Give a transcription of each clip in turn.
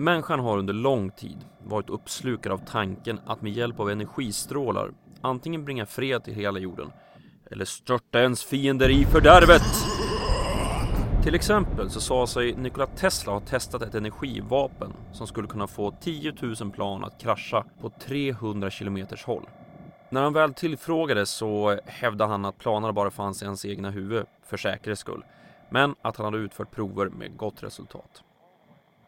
Människan har under lång tid varit uppslukad av tanken att med hjälp av energistrålar antingen bringa fred till hela jorden eller störta ens fiender i fördärvet. Till exempel så sa sig Nikola Tesla ha testat ett energivapen som skulle kunna få 10 000 plan att krascha på 300 kilometers håll. När han väl tillfrågades så hävdade han att planerna bara fanns i hans egna huvud för säkerhets skull, men att han hade utfört prover med gott resultat.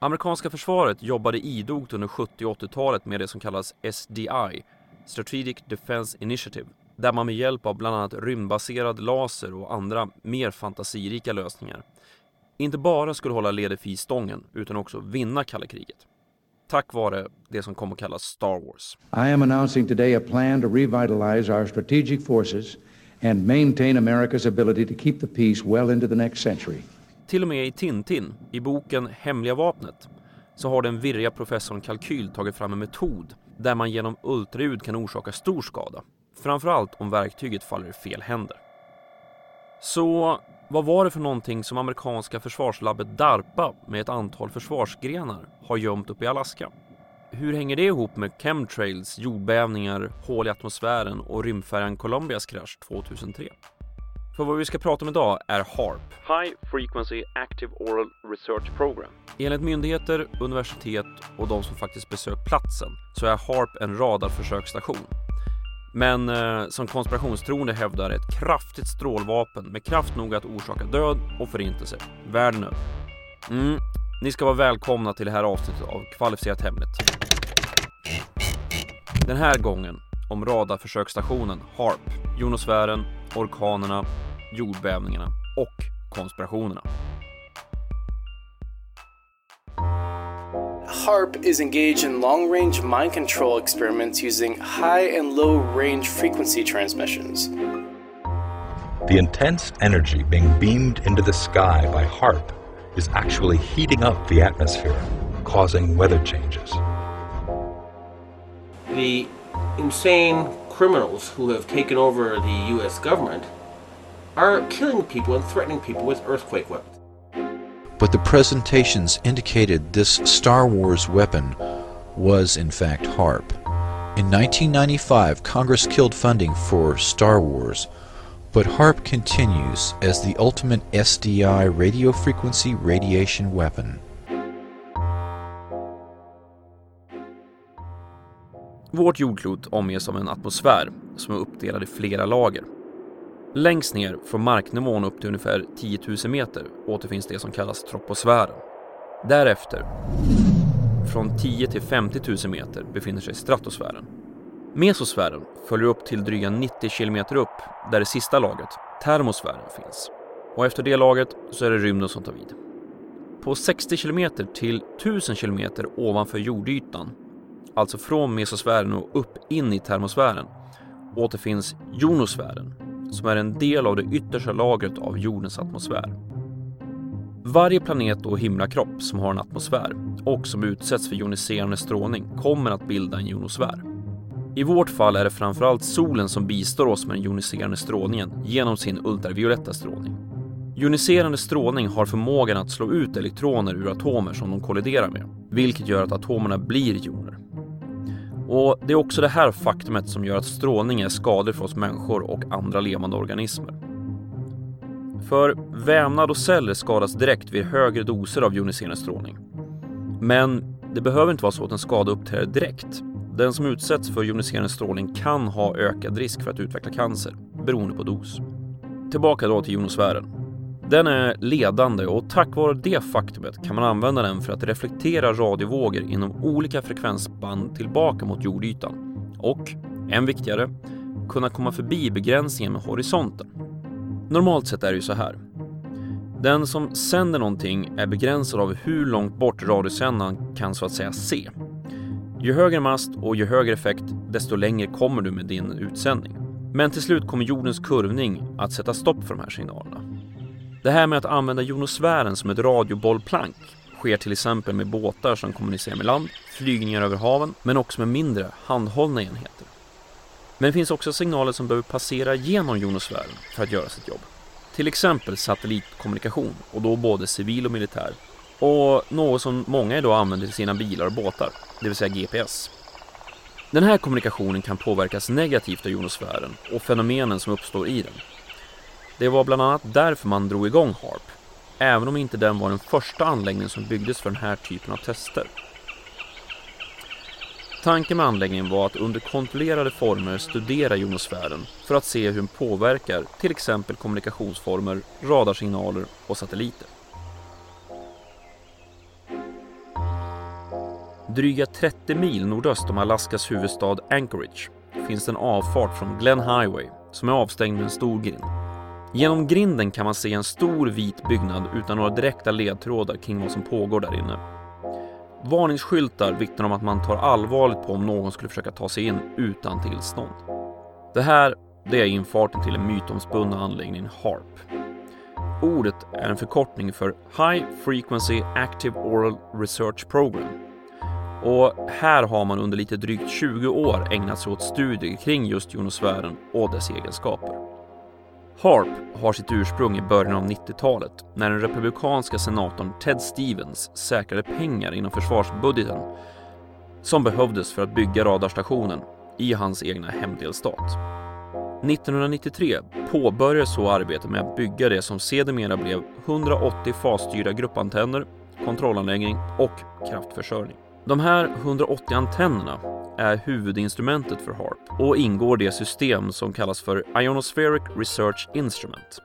Amerikanska försvaret jobbade idogt under 70 och 80-talet med det som kallas SDI, Strategic Defense Initiative, där man med hjälp av bland annat rymdbaserad laser och andra mer fantasirika lösningar inte bara skulle hålla Ledefi i stången utan också vinna kalla kriget. Tack vare det som kom att kallas Star Wars. I am announcing today a plan to revitalize our strategic forces and maintain America's ability to keep the peace well into the next century. Till och med i Tintin, i boken Hemliga vapnet, så har den virriga professorn Kalkyl tagit fram en metod där man genom ultraljud kan orsaka stor skada. Framförallt om verktyget faller i fel händer. Så vad var det för någonting som amerikanska försvarslabbet DARPA med ett antal försvarsgrenar har gömt uppe i Alaska? Hur hänger det ihop med chemtrails, jordbävningar, hål i atmosfären och rymdfärjan Columbias krasch 2003? För vad vi ska prata om idag är HARP, High Frequency Active Oral Research Program. Enligt myndigheter, universitet och de som faktiskt besökt platsen så är HARP en radarförsöksstation men eh, som konspirationstroende hävdar ett kraftigt strålvapen med kraft nog att orsaka död och förintelse världen över. Mm, ni ska vara välkomna till det här avsnittet av Kvalificerat Hemligt. Den här gången om radarförsöksstationen HARP, jonosfären, orkanerna, jordbävningarna och konspirationerna. HARP is engaged in long range mind control experiments using high and low range frequency transmissions. The intense energy being beamed into the sky by HARP is actually heating up the atmosphere, causing weather changes. The insane criminals who have taken over the US government are killing people and threatening people with earthquake weapons but the presentations indicated this Star Wars weapon was in fact HARP. In 1995, Congress killed funding for Star Wars, but HARP continues as the ultimate SDI radio frequency radiation weapon. Vårt jordklot omges av en atmosfär som är uppdelad i flera lager. Längst ner från marknivån upp till ungefär 10 000 meter återfinns det som kallas troposfären. Därefter, från 10 till 50 000 meter befinner sig stratosfären. Mesosfären följer upp till dryga 90 kilometer upp där det sista lagret, termosfären, finns. Och efter det lagret så är det rymden som tar vid. På 60 kilometer till 1000 kilometer ovanför jordytan, alltså från mesosfären och upp in i termosfären, återfinns jonosfären som är en del av det yttersta lagret av jordens atmosfär. Varje planet och himlakropp som har en atmosfär och som utsätts för joniserande strålning kommer att bilda en jonosfär. I vårt fall är det framförallt solen som bistår oss med den joniserande strålningen genom sin ultravioletta strålning. Joniserande strålning har förmågan att slå ut elektroner ur atomer som de kolliderar med, vilket gör att atomerna blir joner. Och det är också det här faktumet som gör att strålning är skadlig för oss människor och andra levande organismer. För vävnad och celler skadas direkt vid högre doser av joniserande strålning. Men det behöver inte vara så att en skada uppträder direkt. Den som utsätts för joniserande strålning kan ha ökad risk för att utveckla cancer beroende på dos. Tillbaka då till jonosfären. Den är ledande och tack vare det faktumet kan man använda den för att reflektera radiovågor inom olika frekvensband tillbaka mot jordytan. Och, än viktigare, kunna komma förbi begränsningen med horisonten. Normalt sett är det ju så här. Den som sänder någonting är begränsad av hur långt bort radiosändaren kan så att säga se. Ju högre mast och ju högre effekt, desto längre kommer du med din utsändning. Men till slut kommer jordens kurvning att sätta stopp för de här signalerna. Det här med att använda jonosfären som ett radiobollplank sker till exempel med båtar som kommunicerar med land, flygningar över haven, men också med mindre handhållna enheter. Men det finns också signaler som behöver passera genom jonosfären för att göra sitt jobb. Till exempel satellitkommunikation och då både civil och militär. och något som många idag använder till sina bilar och båtar, det vill säga GPS. Den här kommunikationen kan påverkas negativt av jonosfären och fenomenen som uppstår i den. Det var bland annat därför man drog igång HARP, även om inte den var den första anläggningen som byggdes för den här typen av tester. Tanken med anläggningen var att under kontrollerade former studera jonosfären för att se hur den påverkar till exempel kommunikationsformer, radarsignaler och satelliter. Dryga 30 mil nordöst om Alaskas huvudstad Anchorage finns en avfart från Glen Highway som är avstängd med en stor grind. Genom grinden kan man se en stor vit byggnad utan några direkta ledtrådar kring vad som pågår där inne. Varningsskyltar vittnar om att man tar allvarligt på om någon skulle försöka ta sig in utan tillstånd. Det här det är infarten till den mytomspunna anläggningen HARP. Ordet är en förkortning för High Frequency Active Oral Research Program och här har man under lite drygt 20 år ägnat sig åt studier kring just jonosfären och dess egenskaper. HARP har sitt ursprung i början av 90-talet när den republikanska senatorn Ted Stevens säkrade pengar inom försvarsbudgeten som behövdes för att bygga radarstationen i hans egna hemdelstat. 1993 påbörjades så arbetet med att bygga det som sedermera blev 180 fasstyrda gruppantenner, kontrollanläggning och kraftförsörjning. De här 180 antennerna är huvudinstrumentet för HARP och ingår det system som kallas för Ionospheric Research Instrument.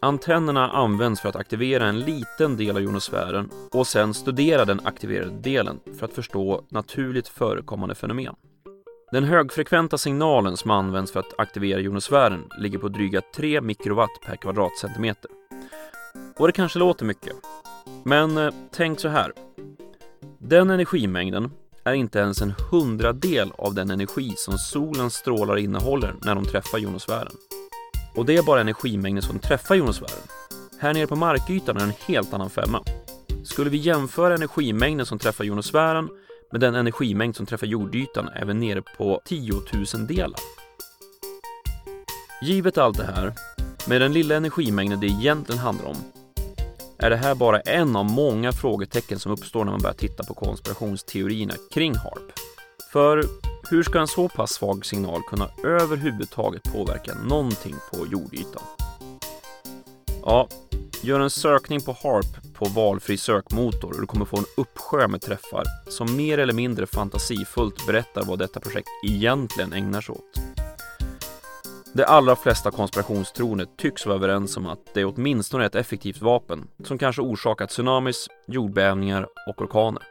Antennerna används för att aktivera en liten del av jonosfären och sedan studera den aktiverade delen för att förstå naturligt förekommande fenomen. Den högfrekventa signalen som används för att aktivera jonosfären ligger på dryga 3 mikrowatt per kvadratcentimeter. Och det kanske låter mycket, men eh, tänk så här. Den energimängden är inte ens en hundradel av den energi som solens strålar innehåller när de träffar jonosfären. Och det är bara energimängden som träffar jonosfären. Här nere på markytan är en helt annan femma. Skulle vi jämföra energimängden som träffar jonosfären med den energimängd som träffar jordytan är vi nere på tiotusendelar. Givet allt det här, med den lilla energimängden det egentligen handlar om, är det här bara en av många frågetecken som uppstår när man börjar titta på konspirationsteorierna kring HARP. För hur ska en så pass svag signal kunna överhuvudtaget påverka någonting på jordytan? Ja, gör en sökning på HARP på valfri sökmotor och du kommer få en uppsjö med träffar som mer eller mindre fantasifullt berättar vad detta projekt egentligen ägnar sig åt. De allra flesta konspirationstroende tycks vara överens om att det åtminstone är ett effektivt vapen som kanske orsakat tsunamis, jordbävningar och orkaner.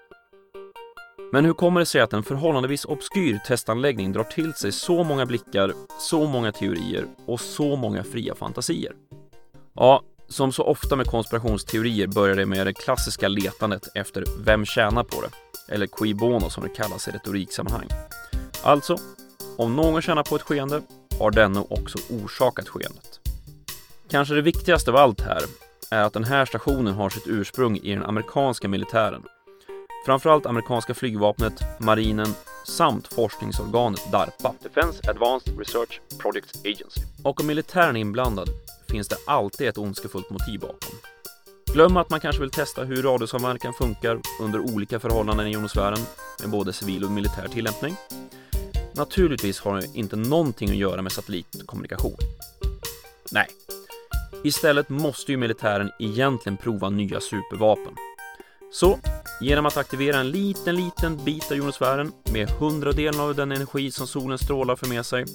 Men hur kommer det sig att en förhållandevis obskyr testanläggning drar till sig så många blickar, så många teorier och så många fria fantasier? Ja, som så ofta med konspirationsteorier börjar det med det klassiska letandet efter vem tjänar på det? Eller qui bono som det kallas i retoriksammanhang. Alltså, om någon tjänar på ett skeende har denne också orsakat skeendet. Kanske det viktigaste av allt här är att den här stationen har sitt ursprung i den amerikanska militären. Framförallt amerikanska flygvapnet, marinen samt forskningsorganet DARPA, Defense Advanced Research Projects Agency. Och om militären är inblandad finns det alltid ett ondskefullt motiv bakom. Glöm att man kanske vill testa hur radiosamverkan funkar under olika förhållanden i ionosfären med både civil och militär tillämpning. Naturligtvis har det inte någonting att göra med satellitkommunikation. Nej. Istället måste ju militären egentligen prova nya supervapen. Så, genom att aktivera en liten, liten bit av jonosfären med hundradelen av den energi som solens strålar för med sig,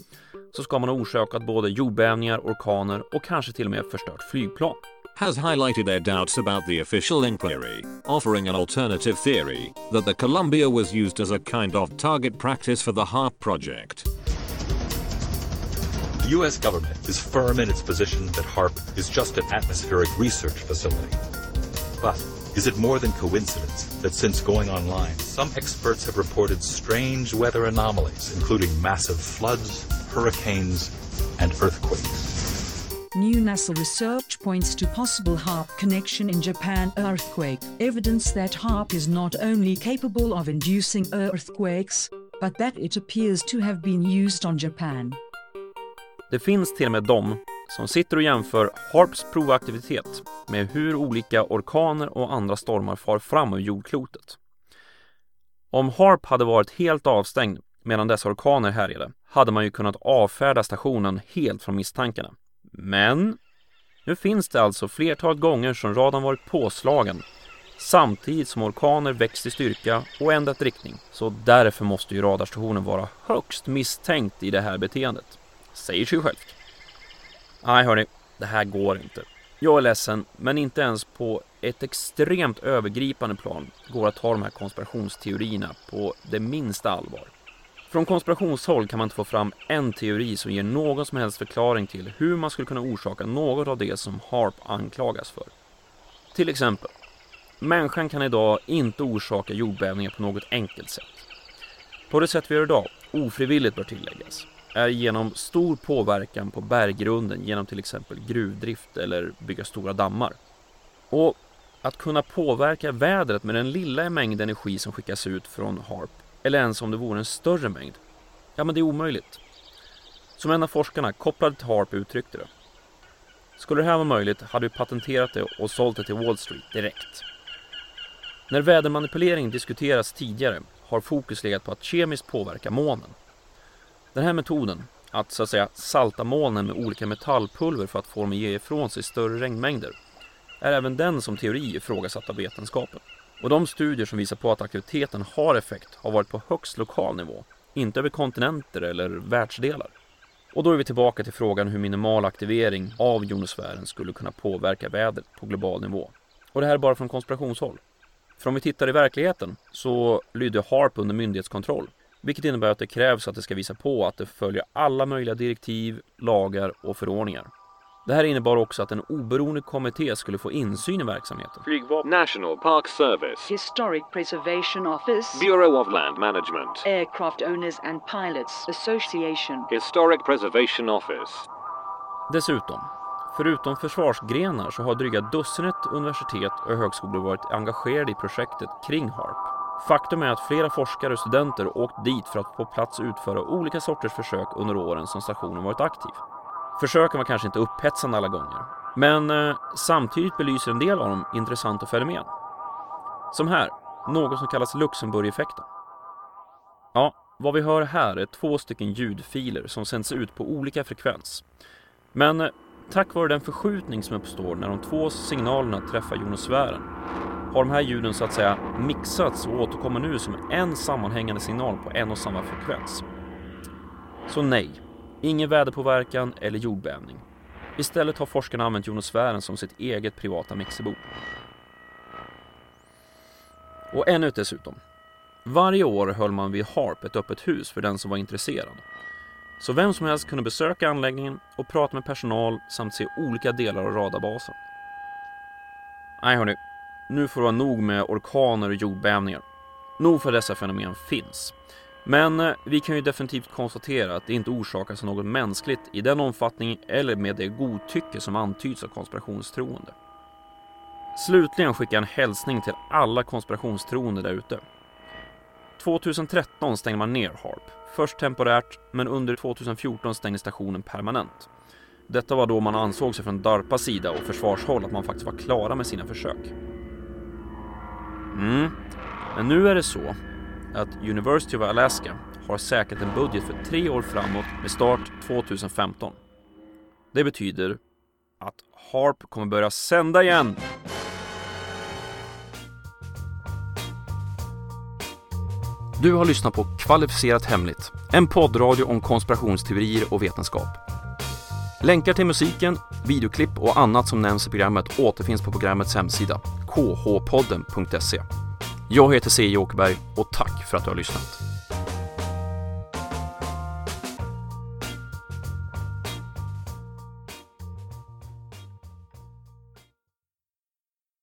så ska man ha orsakat både jordbävningar, orkaner och kanske till och med förstört flygplan. Has highlighted their doubts about the official inquiry, offering an alternative theory that the Columbia was used as a kind of target practice for the HARP project. The US government is firm in its position that HARP is just an atmospheric research facility. But is it more than coincidence that since going online, some experts have reported strange weather anomalies, including massive floods, hurricanes, and earthquakes? New NASA research points to possible HARP connection in Japan earthquake, evidence that HARP is not only capable of inducing earthquakes, but that it appears to have been used on Japan. Det finns till och med de som sitter och jämför HARPs provaktivitet med hur olika orkaner och andra stormar far fram över jordklotet. Om HARP hade varit helt avstängd medan dessa orkaner härjade hade man ju kunnat avfärda stationen helt från misstankarna. Men nu finns det alltså flertalet gånger som radarn varit påslagen samtidigt som orkaner växt i styrka och ändrat riktning. Så därför måste ju radarstationen vara högst misstänkt i det här beteendet. Säger sig självt. Nej hörni, det här går inte. Jag är ledsen, men inte ens på ett extremt övergripande plan går att ta de här konspirationsteorierna på det minsta allvar. Från konspirationshåll kan man inte få fram en teori som ger någon som helst förklaring till hur man skulle kunna orsaka något av det som HARP anklagas för. Till exempel, människan kan idag inte orsaka jordbävningar på något enkelt sätt. På det sätt vi gör idag, ofrivilligt bör tilläggas, är genom stor påverkan på berggrunden genom till exempel gruvdrift eller bygga stora dammar. Och att kunna påverka vädret med den lilla mängd energi som skickas ut från HARP eller ens om det vore en större mängd. Ja, men det är omöjligt. Som en av forskarna kopplade till HARP uttryckte det. Skulle det här vara möjligt hade vi patenterat det och sålt det till Wall Street direkt. När vädermanipulering diskuterats tidigare har fokus legat på att kemiskt påverka månen. Den här metoden, att så att säga salta molnen med olika metallpulver för att få dem att ge ifrån sig större regnmängder, är även den som teori ifrågasatt av vetenskapen. Och de studier som visar på att aktiviteten har effekt har varit på högst lokal nivå, inte över kontinenter eller världsdelar. Och då är vi tillbaka till frågan hur minimal aktivering av jonosfären skulle kunna påverka vädret på global nivå. Och det här är bara från konspirationshåll. För om vi tittar i verkligheten så lyder HARP under myndighetskontroll, vilket innebär att det krävs att det ska visa på att det följer alla möjliga direktiv, lagar och förordningar. Det här innebar också att en oberoende kommitté skulle få insyn i verksamheten. Flygvapen. National Park Service. Historic Preservation Office, Bureau of Land Management. Aircraft Owners and Pilots Association, Historic Preservation Office. Dessutom, förutom försvarsgrenar så har dryga dussinet universitet och högskolor varit engagerade i projektet kring HARP. Faktum är att flera forskare och studenter åkt dit för att på plats utföra olika sorters försök under åren som stationen varit aktiv. Försöken var kanske inte upphetsande alla gånger, men eh, samtidigt belyser en del av dem intressanta fenomen. Som här, något som kallas Luxemburgeffekten. Ja, vad vi hör här är två stycken ljudfiler som sänds ut på olika frekvens. Men eh, tack vare den förskjutning som uppstår när de två signalerna träffar jonosfären har de här ljuden så att säga mixats och återkommer nu som en sammanhängande signal på en och samma frekvens. Så nej, ingen väderpåverkan eller jordbävning. Istället har forskarna använt jonosfären som sitt eget privata mixerbord. Och ännu ett dessutom. Varje år höll man vid HARP ett öppet hus för den som var intresserad. Så vem som helst kunde besöka anläggningen och prata med personal samt se olika delar av radarbasen. Nej hörni, nu får det vara nog med orkaner och jordbävningar. Nog för dessa fenomen finns. Men eh, vi kan ju definitivt konstatera att det inte orsakas av något mänskligt i den omfattning eller med det godtycke som antyds av konspirationstroende. Slutligen skickar jag en hälsning till alla konspirationstroende där ute. 2013 stängde man ner HARP. Först temporärt, men under 2014 stängde stationen permanent. Detta var då man ansåg sig från DARPAs sida och försvarshåll att man faktiskt var klara med sina försök. Mm. Men nu är det så att University of Alaska har säkrat en budget för tre år framåt med start 2015. Det betyder att HARP kommer börja sända igen. Du har lyssnat på Kvalificerat Hemligt, en poddradio om konspirationsteorier och vetenskap. Länkar till musiken, videoklipp och annat som nämns i programmet återfinns på programmets hemsida, khpodden.se. Jag heter C. Åkerberg och tack för att du har lyssnat.